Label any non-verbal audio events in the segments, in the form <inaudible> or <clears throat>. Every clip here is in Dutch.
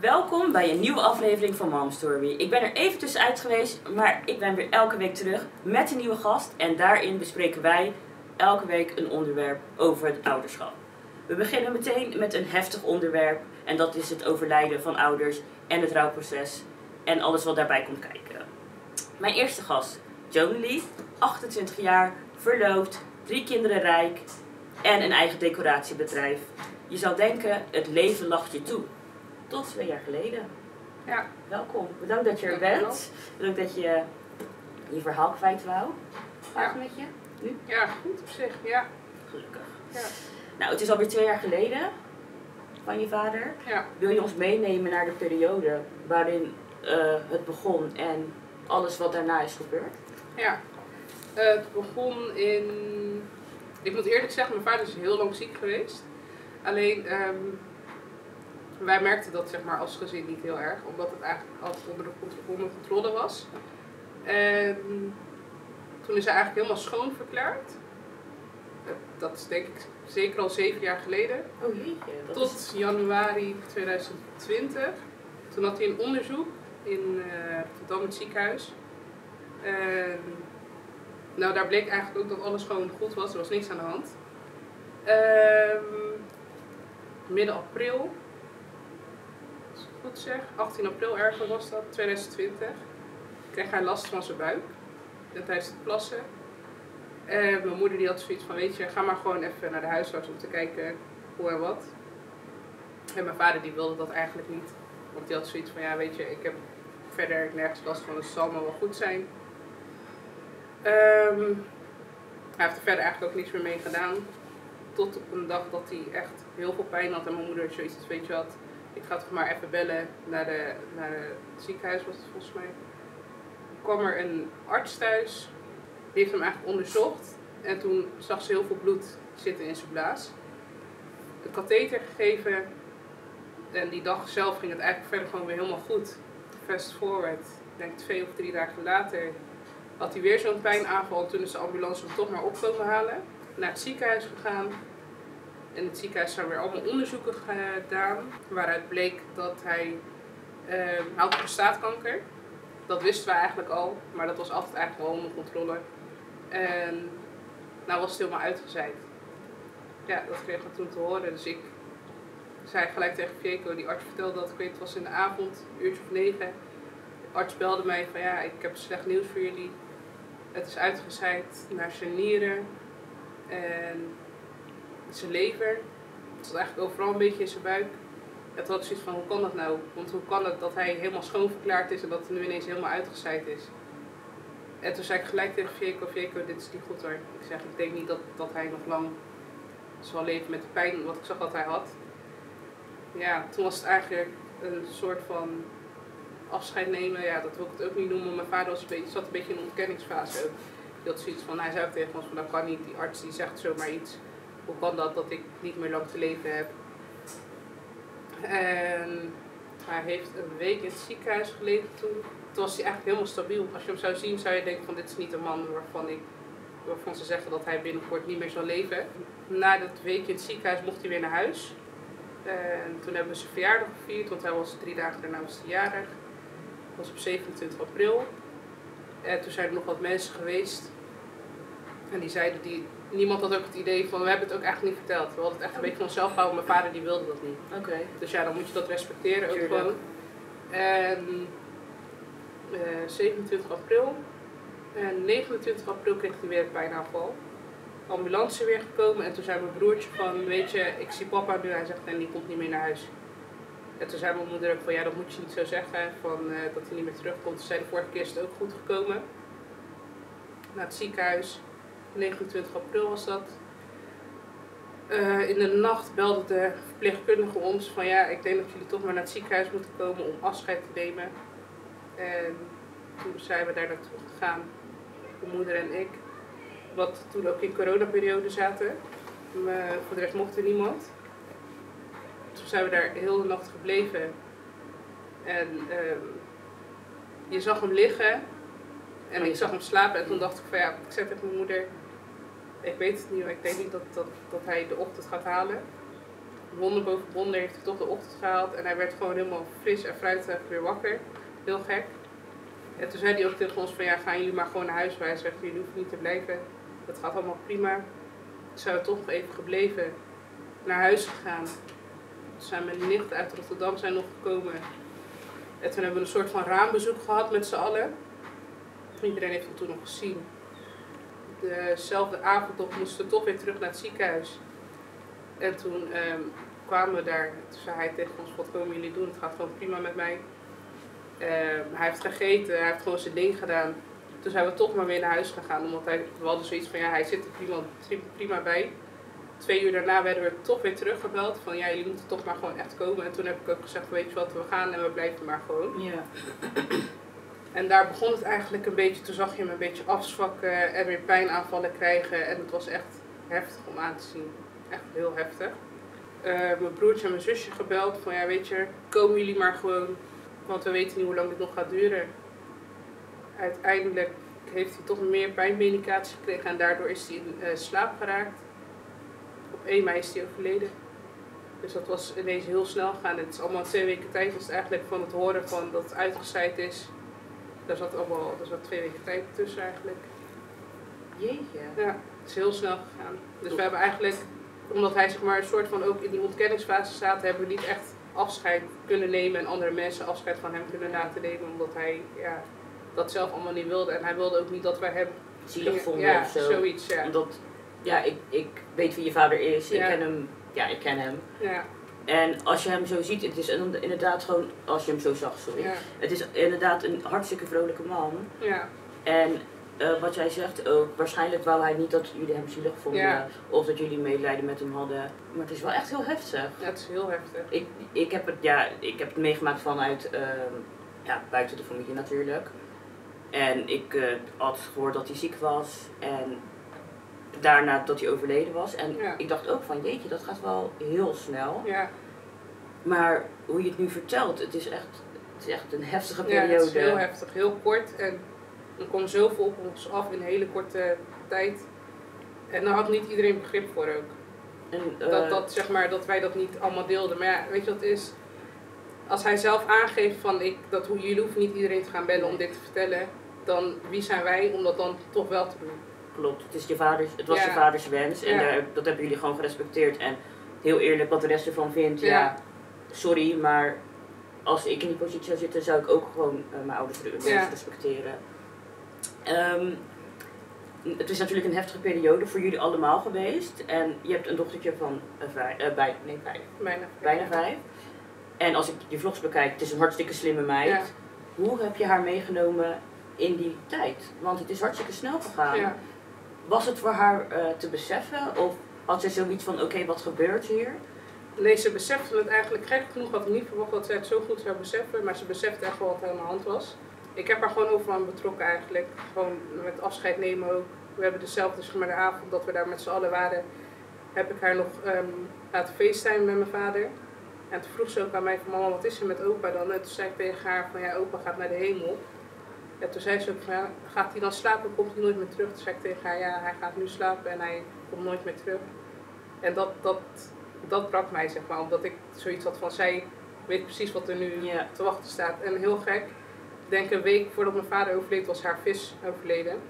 Welkom bij een nieuwe aflevering van Mom Story. Ik ben er even tussenuit geweest, maar ik ben weer elke week terug met een nieuwe gast. En daarin bespreken wij elke week een onderwerp over het ouderschap. We beginnen meteen met een heftig onderwerp en dat is het overlijden van ouders en het rouwproces en alles wat daarbij komt kijken. Mijn eerste gast, Joan Lee, 28 jaar, verloofd, drie kinderen rijk en een eigen decoratiebedrijf. Je zou denken, het leven lacht je toe. Tot twee jaar geleden. Ja. Welkom. Bedankt dat je er bent. Bedankt dat je je verhaal kwijt wou. Het met je? Nu? Ja, goed op zich. Ja. Gelukkig. Ja. Nou, het is alweer twee jaar geleden van je vader. ja. Wil je ons meenemen naar de periode waarin eh, het begon en alles wat daarna is gebeurd? ja. Eh, het begon in... Ik moet eerlijk zeggen, mijn vader is heel lang ziek geweest. Alleen, ehm, wij merkten dat zeg maar, als gezin niet heel erg. Omdat het eigenlijk altijd onder, de contro- onder controle was. En toen is hij eigenlijk helemaal schoon verklaard. Dat is denk ik zeker al zeven jaar geleden. Oh jeetje. Dat Tot is... januari 2020. Toen had hij een onderzoek in eh Rotterdam, het ziekenhuis. En, nou, daar bleek eigenlijk ook dat alles gewoon goed was. Er was niks aan de hand. Ehm, midden april, goed zeg, 18 april ergens was dat, 2020, kreeg hij last van zijn buik. En tijdens het plassen. En mijn moeder die had zoiets van, weet je, ga maar gewoon even naar de huisarts om te kijken hoe en wat. En mijn vader die wilde dat eigenlijk niet. Want die had zoiets van, ja weet je, ik heb verder nergens last van, het zal me wel goed zijn. Ehm, hij heeft er verder eigenlijk ook niks meer mee gedaan. Tot op een dag dat hij echt heel veel pijn had en mijn moeder zoiets weet je wat, ik ga toch maar even bellen naar, de, naar het ziekenhuis was het volgens mij. kwam er een arts thuis, die heeft hem eigenlijk onderzocht. En toen zag ze heel veel bloed zitten in zijn blaas. Een katheter gegeven. En die dag zelf ging het eigenlijk verder gewoon weer helemaal goed. Fast forward, denk twee of drie dagen later, had hij weer zo'n pijnaanval. En toen is de ambulance hem toch maar op halen. Naar het ziekenhuis gegaan. In het ziekenhuis zijn weer allemaal onderzoeken gedaan. Waaruit bleek dat hij eh, had prostaatkanker. Dat wisten we eigenlijk al, maar dat was altijd eigenlijk wel onder controle. En nou was het helemaal uitgezaaid. Ja, dat kregen we toen te horen. Dus ik zei gelijk tegen Fieko, die arts vertelde dat, ik weet het was in de avond, uurtje of negen. De arts belde mij van ja, ik heb slecht nieuws voor jullie. Het is uitgezaaid naar zijn nieren en zijn lever. Het zat eigenlijk overal een beetje in zijn buik. En toen had ik zoiets van, hoe kan dat nou? Want hoe kan het dat hij helemaal schoon verklaard is en dat het nu ineens helemaal uitgezaaid is? En toen zei ik gelijk tegen Fieko, Fieko, dit is niet goed hoor. Ik zeg, ik denk niet dat, dat hij nog lang zal leven met de pijn wat ik zag dat hij had. Ja, toen was het eigenlijk een soort van afscheid nemen. Ja, dat wil ik het ook niet noemen. Mijn vader was een beetje, zat een beetje in een ontkenningsfase ook. Had zoiets van, hij zei ook tegen ons van, dat kan niet. Die arts die zegt zomaar iets. Hoe kan dat dat ik niet meer lang te leven heb? En hij heeft een week in het ziekenhuis gelegen toen. Toen was hij eigenlijk helemaal stabiel. Als je hem zou zien, zou je denken van dit is niet een man waarvan, ik, waarvan ze zeggen dat hij binnenkort niet meer zal leven. Na dat week in het ziekenhuis mocht hij weer naar huis. En toen hebben we zijn verjaardag gevierd, want hij was drie dagen daarna was hij jarig. Dat was op 27 april. En toen zijn er nog wat mensen geweest. En die zeiden, die, niemand had ook het idee van, we hebben het ook eigenlijk niet verteld. We hadden het echt een beetje van onszelf gehouden, mijn vader die wilde dat niet. Oké. Dus ja, dan moet je dat respecteren ook Tuurlijk. gewoon. En eh, 27 april. En 29 april kreeg hij weer een pijnaanval. Ambulance weer gekomen en toen zei mijn broertje van, weet je, ik zie papa nu. Hij zegt, en die komt niet meer naar huis. En toen zei mijn moeder ook van, ja, dat moet je niet zo zeggen, van, eh, dat hij niet meer terugkomt. Toen zei de vorige keer is het ook goed gekomen. Naar het ziekenhuis. 29 april was dat. Eh, in de nacht belde de verpleegkundige ons van ja, ik denk dat jullie toch maar naar het ziekenhuis moeten komen om afscheid te nemen. En toen zijn we daar naartoe gegaan, mijn moeder en ik. Wat toen ook in coronaperiode zaten. Maar voor de rest mocht er niemand. Toen zijn we daar heel de nacht gebleven. En ehm, je zag hem liggen. En ik zag hem slapen en toen dacht ik van ja, ik zei tegen mijn moeder, ik weet het niet, maar ik denk niet dat, dat, dat hij de ochtend gaat halen. wonder boven wonder heeft hij toch de ochtend gehaald. En hij werd gewoon helemaal fris en fruitig weer wakker. Heel gek. En toen zei hij ook tegen ons van ja, gaan jullie maar gewoon naar huis. Hij zegt, jullie hoeven niet te blijven. Dat gaat allemaal prima. Zijn we toch even gebleven. Naar huis gegaan. Toen zijn mijn nicht uit Rotterdam zijn nog gekomen. En toen hebben we een soort van raambezoek gehad met z'n allen. Iedereen heeft hem toen nog gezien. Dezelfde avond nog moesten we toch weer terug naar het ziekenhuis. En toen ehm, kwamen we daar. Toen zei hij tegen ons, wat komen jullie doen? Het gaat gewoon prima met mij. Ehm, hij heeft gegeten, hij heeft gewoon zijn ding gedaan. Toen zijn we toch maar weer naar huis gegaan. Omdat hij, we hadden zoiets van, ja, hij zit er prima, prima bij. Twee uur daarna werden we toch weer teruggebeld. Van, ja, jullie moeten toch maar gewoon echt komen. En toen heb ik ook gezegd, weet je wat, we gaan en we blijven maar gewoon. Ja. En daar begon het eigenlijk een beetje, toen zag je hem een beetje afzwakken en weer pijnaanvallen krijgen. En het was echt heftig om aan te zien. Echt heel heftig. Uh, mijn broertje en mijn zusje gebeld van ja weet je, komen jullie maar gewoon. Want we weten niet hoe lang dit nog gaat duren. Uiteindelijk heeft hij toch meer pijnmedicatie gekregen en daardoor is hij in uh, slaap geraakt. Op 1 mei is hij overleden. Dus dat was ineens heel snel gegaan. Het is allemaal twee weken tijd. Dus eigenlijk van het horen van dat het uitgezaaid is daar zat allemaal, daar zat twee weken tijd tussen eigenlijk. Jeetje. Ja, het is heel snel gegaan. Dus we hebben eigenlijk, omdat hij zeg maar een soort van ook in die ontkenningsfase staat, hebben we niet echt afscheid kunnen nemen en andere mensen afscheid van hem kunnen laten nemen, omdat hij ja, dat zelf allemaal niet wilde. En hij wilde ook niet dat wij hem zielig vonden ja, of zo. zoiets, ja. Omdat, ja, ik, ik weet wie je vader is, Ja. ik ken hem, ja, ik ken hem. Ja, En als je hem zo ziet, het is inderdaad gewoon, als je hem zo zag, sorry. ja, Het is inderdaad een hartstikke vrolijke man. ja, En eh, wat jij zegt ook, waarschijnlijk wou hij niet dat jullie hem zielig vonden. Ja. Of dat jullie medelijden met hem hadden. Maar het is wel echt heel heftig. ja, het is heel heftig. Ik, ik, heb, het, ja, ik heb het meegemaakt vanuit, ehm, ja, buiten de familie natuurlijk. En ik eh, had gehoord dat hij ziek was. En daarna dat hij overleden was. En Ja. ik dacht ook van, jeetje, dat gaat wel heel snel. Ja, Maar hoe je het nu vertelt, het is echt, het is echt een heftige ja periode. het is heel heftig, heel kort. En er kwam zoveel op ons af in een hele korte tijd. En daar had niet iedereen begrip voor ook. En, eh, dat, dat, zeg maar, dat wij dat niet allemaal deelden. Maar ja, weet je wat is? Als hij zelf aangeeft van ik, dat hoe jullie hoeven niet iedereen te gaan bellen om dit te vertellen, dan wie zijn wij om dat dan toch wel te doen? Klopt, het, is je vaders, het was Ja. je vaders wens en Ja. daar, dat hebben jullie gewoon gerespecteerd. En heel eerlijk, wat de rest ervan vindt, ja, Ja. Sorry, maar als ik in die positie zou zitten, zou ik ook gewoon eh, mijn ouders Ja. respecteren. Ehm, het is natuurlijk een heftige periode voor jullie allemaal geweest. En je hebt een dochtertje van eh, vijf, eh, bij, nee, vijf, Bijna. bijna vijf. En als ik je vlogs bekijk, het is een hartstikke slimme meid. Ja. Hoe heb je haar meegenomen in die tijd? Want het is hartstikke snel gegaan. Ja. Was het voor haar te beseffen? Of had zij zoiets van, oké, wat gebeurt hier? Nee, ze besefte het eigenlijk gek genoeg. Had ik niet verwacht dat zij het zo goed zou beseffen. Maar ze besefte echt wel wat er aan de hand was. Ik heb haar gewoon overal aan betrokken eigenlijk. Gewoon met afscheid nemen ook. We hebben dezelfde, zeg maar, de avond dat we daar met z'n allen waren, heb ik haar nog ehm, laten facetimen met mijn vader. En toen vroeg ze ook aan mij van mama, wat is er met opa dan? En toen zei ik tegen haar van ja, opa gaat naar de hemel. En toen zei ze ook van ja, gaat hij dan slapen, komt hij nooit meer terug? Toen zei ik tegen haar ja, hij gaat nu slapen en hij komt nooit meer terug. En dat, dat, dat brak mij zeg maar, omdat ik zoiets had van zij weet precies wat er nu te wachten staat. En heel gek, ik denk een week voordat mijn vader overleed was haar vis overleden. En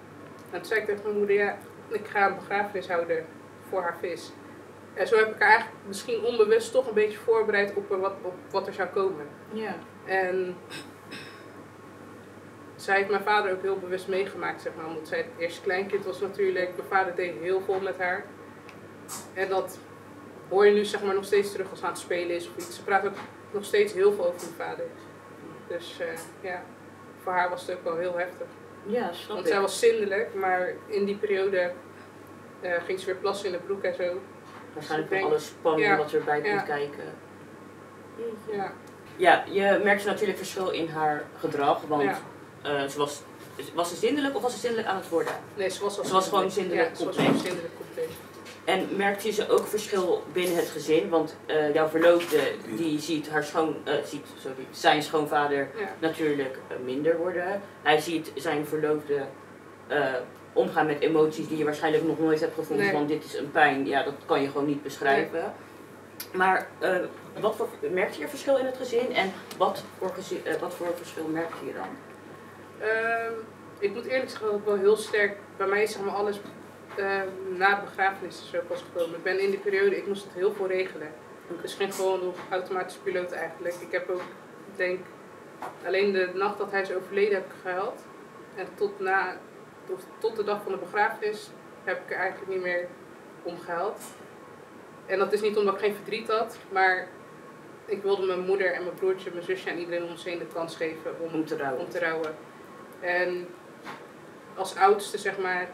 toen zei ik tegen mijn moeder, ja, ik ga een begrafenis houden voor haar vis. En zo heb ik haar eigenlijk misschien onbewust toch een beetje voorbereid op wat, op wat er zou komen. Ja. En zij heeft mijn vader ook heel bewust meegemaakt, zeg maar. Omdat zij het eerste kleinkind was natuurlijk. Mijn vader deed heel veel met haar. En dat hoor je nu zeg maar nog steeds terug als ze aan het spelen is of iets. Ze praat ook nog steeds heel veel over mijn vader. Dus eh, ja, voor haar was het ook wel heel heftig. Ja, snap Want ik. zij was zindelijk, maar in die periode eh, ging ze weer plassen in de broek en zo. Waarschijnlijk ik van denk- alle spanning Ja. wat erbij Ja. komt kijken. Ja, Ja, je merkte natuurlijk verschil in haar gedrag. Want Ja. eh, ze was, was ze zindelijk of was ze zindelijk aan het worden? nee, ze was al Ze was gewoon zindelijk compleet. En merkte je ze ook verschil binnen het gezin? Want eh, jouw verloofde die ziet, haar schoon, eh, ziet sorry, zijn schoonvader Ja. natuurlijk eh, minder worden. Hij ziet zijn verloofde omgaan met emoties die je waarschijnlijk nog nooit hebt gevoeld. Nee. Want dit is een pijn, ja, dat kan je gewoon niet beschrijven. Maar wat voor, merkte je verschil in het gezin en wat voor, gezin, wat voor verschil merkte je dan? Ehm, ik moet eerlijk zeggen dat ik wel heel sterk, bij mij is zeg maar alles ehm, na de begrafenis zo pas gekomen. Ik ben in die periode, ik moest het heel veel regelen. Dus ging gewoon op automatische piloot eigenlijk. Ik heb ook, ik denk, alleen de nacht dat hij is overleden heb ik gehuild. En tot, na, tot, tot de dag van de begrafenis heb ik er eigenlijk niet meer om gehuild. En dat is niet omdat ik geen verdriet had, maar ik wilde mijn moeder en mijn broertje, mijn zusje en iedereen om ons heen de kans geven om, Om te rouwen. om te rouwen. En als oudste, zeg maar,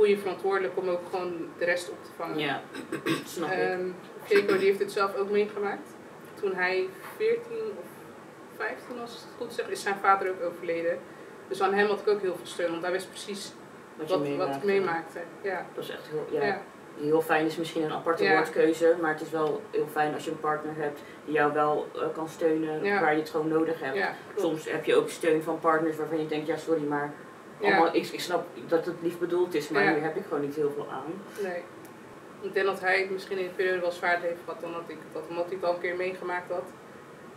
voel je verantwoordelijk om ook gewoon de rest op te vangen. Ja, <clears throat> snap ik. En Jaco die heeft het zelf ook meegemaakt. Toen hij 14 of 15 was, als het goed zeg, is zijn vader ook overleden. Dus aan hem had ik ook heel veel steun, want hij wist precies Wat, wat, ik meemaakte. Ja. Dat is echt heel, ja. Ja. heel fijn is misschien een aparte Ja. woordkeuze, maar het is wel heel fijn als je een partner hebt die jou wel eh, kan steunen Ja. waar je het gewoon nodig hebt. Soms heb je ook steun van partners waarvan je denkt, ja sorry, maar. Allemaal, ik, ik snap dat het lief bedoeld is, maar hier heb ik gewoon niet heel veel aan. Nee. Ik denk dat hij het misschien in de periode wel zwaarder heeft gehad dan dat ik had, omdat hij het al een keer meegemaakt had.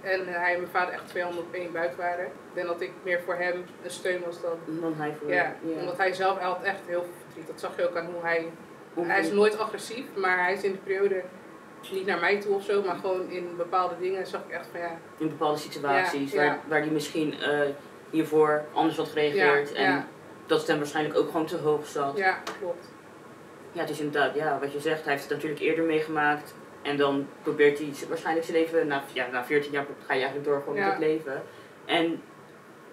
En hij en mijn vader echt twee handen op één buik waren. Ik denk dat ik meer voor hem een steun was dan. Dan hij voor Ja, ja. omdat hij zelf hij had echt heel veel verdriet. Dat zag je ook aan hoe hij. Hoe- Hij is nooit agressief, maar hij is in de periode niet naar mij toe of zo, maar gewoon in bepaalde dingen zag ik echt van ja. in bepaalde situaties Ja, waar, ja. waar die misschien eh, hiervoor anders had gereageerd en ja. Dat het hem waarschijnlijk ook gewoon te hoog zat. Ja, klopt. Ja, het is inderdaad, ja, wat je zegt, hij heeft het natuurlijk eerder meegemaakt. En dan probeert hij waarschijnlijk zijn leven, na, ja, na 14 jaar ga je eigenlijk door gewoon Ja. met het leven. En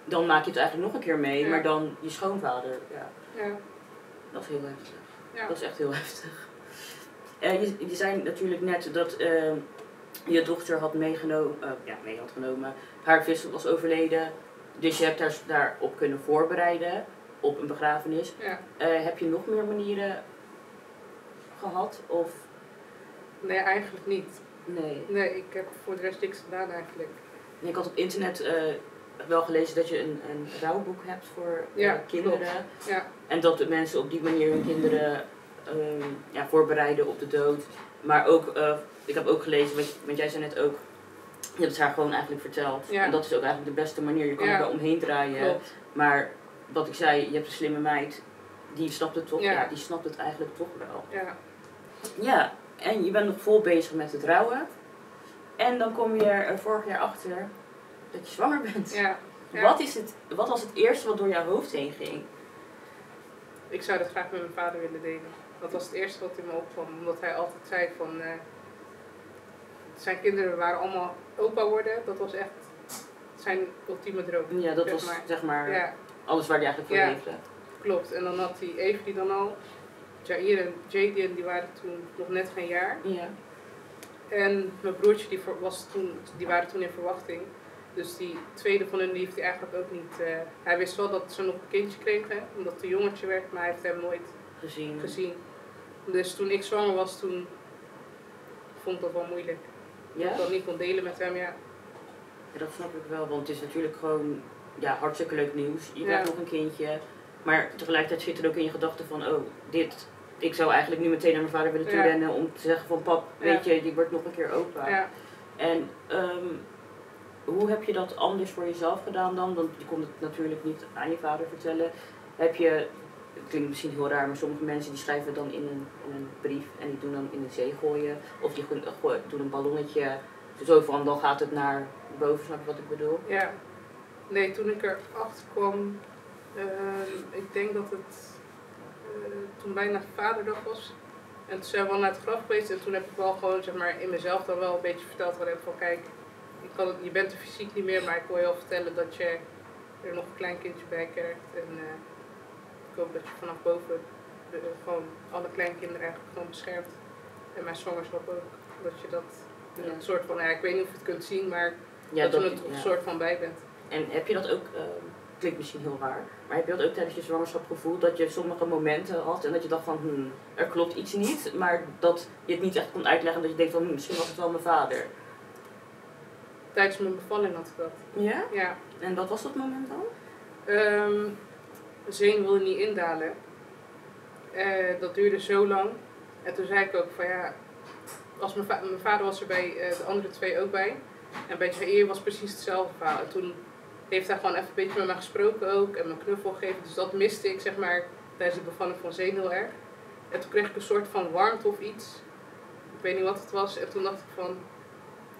dan maak je het eigenlijk nog een keer mee, Ja. maar dan je schoonvader, ja, Ja. dat is heel heftig. Ja. Dat is echt heel heftig. Eh, je, je zei natuurlijk net dat eh, je dochter had meegenomen, eh, ja, mee had genomen, haar vis was overleden. Dus je hebt daar, daarop kunnen voorbereiden op een begrafenis. ja. Eh, heb je nog meer manieren gehad? Of Nee, eigenlijk niet. nee? Nee, ik heb voor de rest niks gedaan eigenlijk. En Ik had op internet eh, wel gelezen dat je een, een rouwboek hebt voor eh, Ja, kinderen. Ja. En dat de mensen op die manier hun kinderen ehm, ja, voorbereiden op de dood. Maar ook, ik heb ook gelezen, want, want jij zei net ook, je hebt het haar gewoon eigenlijk verteld. Ja. En dat is ook eigenlijk de beste manier. Je kan er wel omheen draaien. Klopt. Maar wat ik zei, je hebt een slimme meid. Die snapt het toch? Ja. Ja. die snapt het eigenlijk toch wel. Ja. Ja, en je bent nog vol bezig met het rouwen. En dan kom je er vorig jaar achter dat je zwanger bent. Ja. Ja. Wat, is het, wat was het eerste wat door jouw hoofd heen ging? Ik zou dat graag met mijn vader willen delen. Dat was het eerste wat in me opkwam. Omdat hij altijd zei van... eh, zijn kinderen waren allemaal opa worden. Dat was echt zijn ultieme droom. Ja, dat Zeg was maar. zeg maar Ja, alles waar hij eigenlijk voor leefde. klopt. En dan had hij Evie dan al. Jair en Jadian die waren toen nog net geen jaar. Ja. En mijn broertje die was toen, die waren toen in verwachting. Dus die tweede van hun die heeft hij eigenlijk ook niet. eh, hij wist wel dat ze nog een kindje kregen, omdat het een jongetje werd, maar hij heeft hem nooit Gezien. gezien. Dus toen ik zwanger was, toen vond ik dat wel moeilijk. Dat Ja? ik dat niet kon delen met hem, ja. Ja, dat snap ik wel, want het is natuurlijk gewoon ja, hartstikke leuk nieuws. Je krijgt nog een kindje. Maar tegelijkertijd zit er ook in je gedachten van, oh, dit. Ik zou eigenlijk nu meteen naar mijn vader willen Ja. toerennen om te zeggen van pap, weet je, die wordt nog een keer opa. ja. En ehm, hoe heb je dat anders voor jezelf gedaan dan? Want je kon het natuurlijk niet aan je vader vertellen. Heb je, het klinkt misschien heel raar, maar sommige mensen die schrijven dan in een, in een brief en die doen dan in een zee gooien. Of die doen een ballonnetje, zo van dan gaat het naar boven, snap je wat ik bedoel? Ja. Nee, toen ik erachter kwam, ehm, ik denk dat het eh, toen bijna vaderdag was. En toen zijn we al naar het graf geweest en toen heb ik wel gewoon zeg maar, in mezelf dan wel een beetje verteld van, van kijk, ik kan het, je bent er fysiek niet meer, maar ik wil je wel vertellen dat je er nog een klein kindje bij krijgt. En eh, ik hoop dat je vanaf boven de, gewoon alle kleinkinderen eigenlijk gewoon beschermt. En mijn zwangerschap ook. Dat je dat Ja. een soort van, ja, ik weet niet of je het kunt zien, maar Ja, dat, je er ja. een soort van bij bent. En heb je dat ook, ehm, klinkt misschien heel raar, maar heb je dat ook tijdens je zwangerschap gevoeld dat je sommige momenten had en dat je dacht van, hmm, er klopt iets niet, maar dat je het niet echt kon uitleggen, dat je denkt van, hmm, misschien was het wel mijn vader. Tijdens mijn bevalling had ik dat. Ja? Ja. En wat was dat moment dan? Ehm Zeen wilde niet indalen. Eh, dat duurde zo lang. En toen zei ik ook van ja, als mijn, va- mijn vader was er bij eh, de andere twee ook bij. En bij Jair was precies hetzelfde verhaal. En toen heeft hij gewoon even een beetje met mij gesproken ook en me een knuffel gegeven. Dus dat miste ik zeg maar tijdens de bevalling van Zeen heel erg. En toen kreeg ik een soort van warmte of iets. Ik weet niet wat het was. En toen dacht ik van,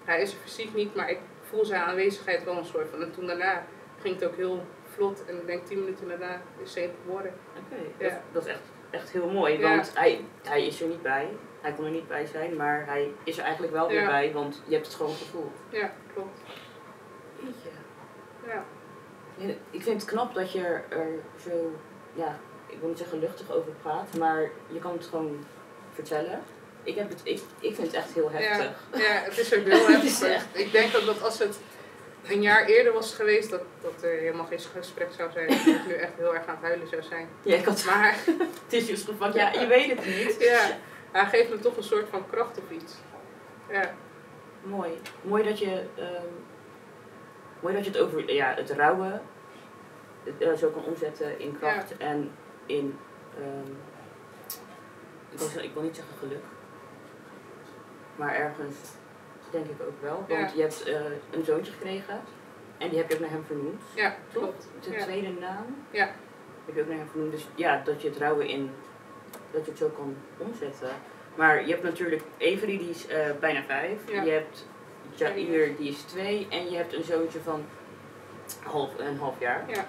hij is er fysiek niet, maar ik voel zijn aanwezigheid wel een soort van. En toen daarna ging het ook heel vlot. En ik denk tien minuten daarna is Zeen geboren. Oké, Ja. dat, dat is echt, echt heel mooi. Ja. Want hij, hij is er niet bij. Hij kon er niet bij zijn, maar hij is er eigenlijk wel weer Ja. bij, want je hebt het gewoon gevoeld. Ja, klopt. Ja. Ja, Ik vind het knap dat je er zo, ja, ik wil niet zeggen luchtig over praat, maar je kan het gewoon vertellen. Ik, heb het, ik, ik vind het echt heel heftig. Ja, het is ook heel <laughs> heftig. echt- Ik denk ook dat als het een jaar eerder was geweest, dat, dat er helemaal geen gesprek zou zijn. Dat ik nu echt heel erg aan het huilen zou zijn. Ja, ik had Maar <laughs> tissues gepakt. Ja, je weet het niet. ja, hij geeft me toch een soort van kracht of iets. Ja, Mooi. Mooi dat je, ehm, mooi dat je het over ja, het rouwen eh, zo kan omzetten in kracht en in, ehm, ik, wil zeggen, ik wil niet zeggen geluk, maar ergens denk ik ook wel. Want Ja. je hebt eh, een zoontje gekregen en die heb je ook naar hem vernoemd. ja Toch? klopt. De tweede naam Ja. heb je ook naar hem vernoemd. Dus ja, dat je het rouwen in, dat je het zo kan omzetten. Maar je hebt natuurlijk Avery, die is eh, bijna vijf. Ja. Je hebt Jair, die is twee. En je hebt een zoontje van half, een half jaar. Ja.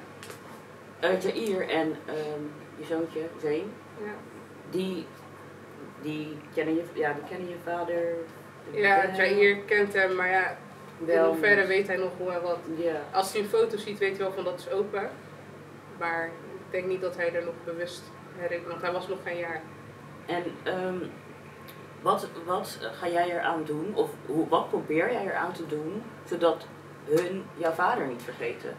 Eh Jair en ehm, je zoontje, Zane, Ja, die, die, kennen je, ja, die kennen je vader ja. Jair kent hem, maar ja, in Wel hoeverre weet hij nog hoe en wat. Ja. Als hij een foto ziet, weet hij wel van dat is open. Maar ik denk niet dat hij er nog bewust herinnert, want hij was nog geen jaar. En ehm, wat, wat ga jij eraan doen, of hoe, wat probeer jij eraan te doen, zodat hun jouw vader niet vergeten?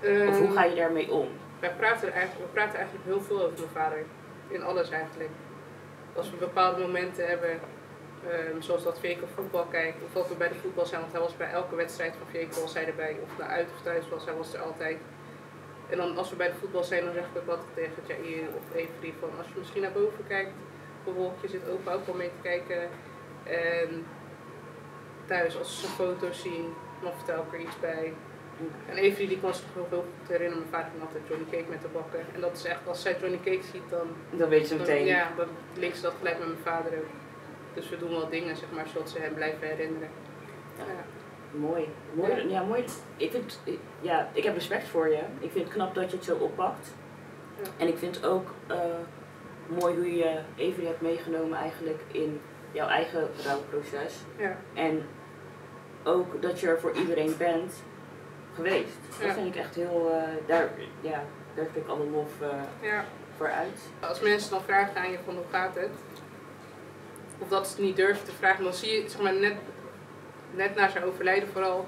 Of hoe Ehm, ga je daarmee om? Wij praten, eigenlijk, we praten eigenlijk heel veel over mijn vader. In alles eigenlijk. Als we bepaalde momenten hebben, ehm, zoals dat Veko voetbal kijkt, of dat we bij de voetbal zijn, want hij was bij elke wedstrijd van Veko was hij erbij. Of naar uit of thuis was, hij was er altijd. En dan als we bij de voetbal zijn, dan zeg ik ook altijd tegen Jair of Avery van als je misschien naar boven kijkt, een wolkje zit opa ook wel mee te kijken. En thuis, als ze een foto zien, dan vertel ik er iets bij. En Avery die kan zich nog heel goed herinneren, mijn vader ging altijd Johnny Cake met te bakken. En dat is echt, als zij Johnny Cake ziet, dan, Dan weet ze dan, meteen. ja, dan linkt ze dat gelijk met mijn vader ook. Dus we doen wel dingen, zeg maar, zodat ze hem blijven herinneren. Ja. Mooi. mooi. Ja, mooi. Ik, vind, ja, ik heb respect voor je. Ik vind het knap dat je het zo oppakt. Ja. En ik vind ook eh, mooi hoe je Avery hebt meegenomen eigenlijk in jouw eigen rouwproces. Ja. En ook dat je er voor iedereen bent geweest. Dat vind ik echt heel, eh, daar, ja, daar heb ik alle lof ja. voor uit. Als mensen dan vragen aan je van hoe gaat het, of dat ze het niet durven te vragen, dan zie je, zeg maar, net, net na zijn overlijden vooral,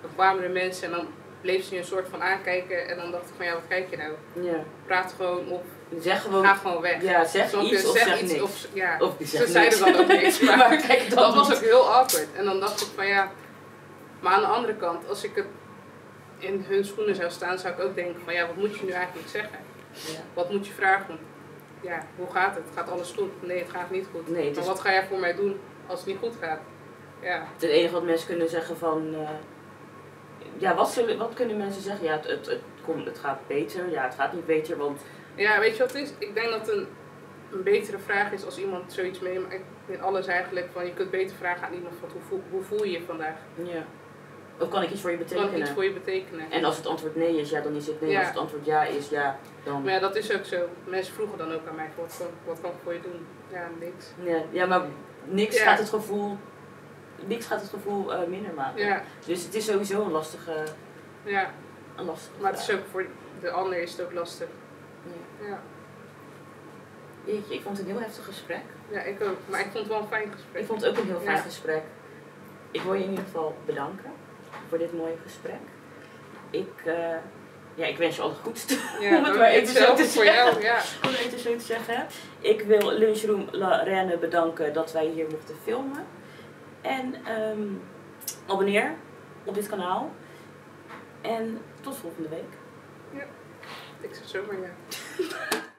dan kwamen er mensen en dan bleef ze je een soort van aankijken en dan dacht ik van ja, wat kijk je nou? Ja. Praat gewoon of Zeg gewoon, ga gewoon weg. ja, zeg je? iets of zeg, niks. Of, ja, Of ze zeiden dan ook niks. <laughs> Maar, maar kijk, dat, dat was ook heel awkward. En dan dacht ik van ja, maar aan de andere kant, als ik het in hun schoenen zou staan, zou ik ook denken van ja, wat moet je nu eigenlijk zeggen? Ja. Wat moet je vragen? Ja, hoe gaat het? Gaat alles goed? Nee, het gaat niet goed. Nee, maar is wat ga jij voor mij doen als het niet goed gaat? Ja, het enige wat mensen kunnen zeggen van... eh, ja, wat, zullen, wat kunnen mensen zeggen? Ja, het, het, het, komt, het gaat beter. Ja, het gaat niet beter, want... ja weet je wat het is? Ik denk dat een, een betere vraag is als iemand zoiets meemaakt. In alles eigenlijk, van je kunt beter vragen aan iemand van hoe voel, hoe voel je je vandaag? Ja. Of kan ik iets voor je Kan betekenen? iets voor je betekenen? En als het antwoord nee is, ja, dan is het nee. Ja. Als het antwoord ja is, ja, dan... Maar ja, dat is ook zo. Mensen vroegen dan ook aan mij, wat kan, wat kan ik voor je doen? Ja, niks. Ja, ja maar niks Ja. gaat het gevoel... Niks gaat het gevoel eh, minder maken. Ja, Dus het is sowieso een lastige, ja. een lastige Maar het is ook voor de ander is het ook lastig. Ja. Ja. Jeetje, ik vond het een heel heftig gesprek. ja, ik ook. Maar ik vond het wel een fijn gesprek. Ik vond het ook een heel fijn Ja. gesprek. Ik wil je in ieder geval bedanken voor dit mooie gesprek. Ik, eh, ja, ik wens je al het <laughs> Ja, om het maar even zo te voor zeggen. jou. Ja. <laughs> Om het even zo te zeggen. Ik wil Lunchroom La Reine bedanken dat wij hier mochten filmen. En ehm, abonneer op dit kanaal. En tot volgende week. Ik zeg zomaar ja. <laughs>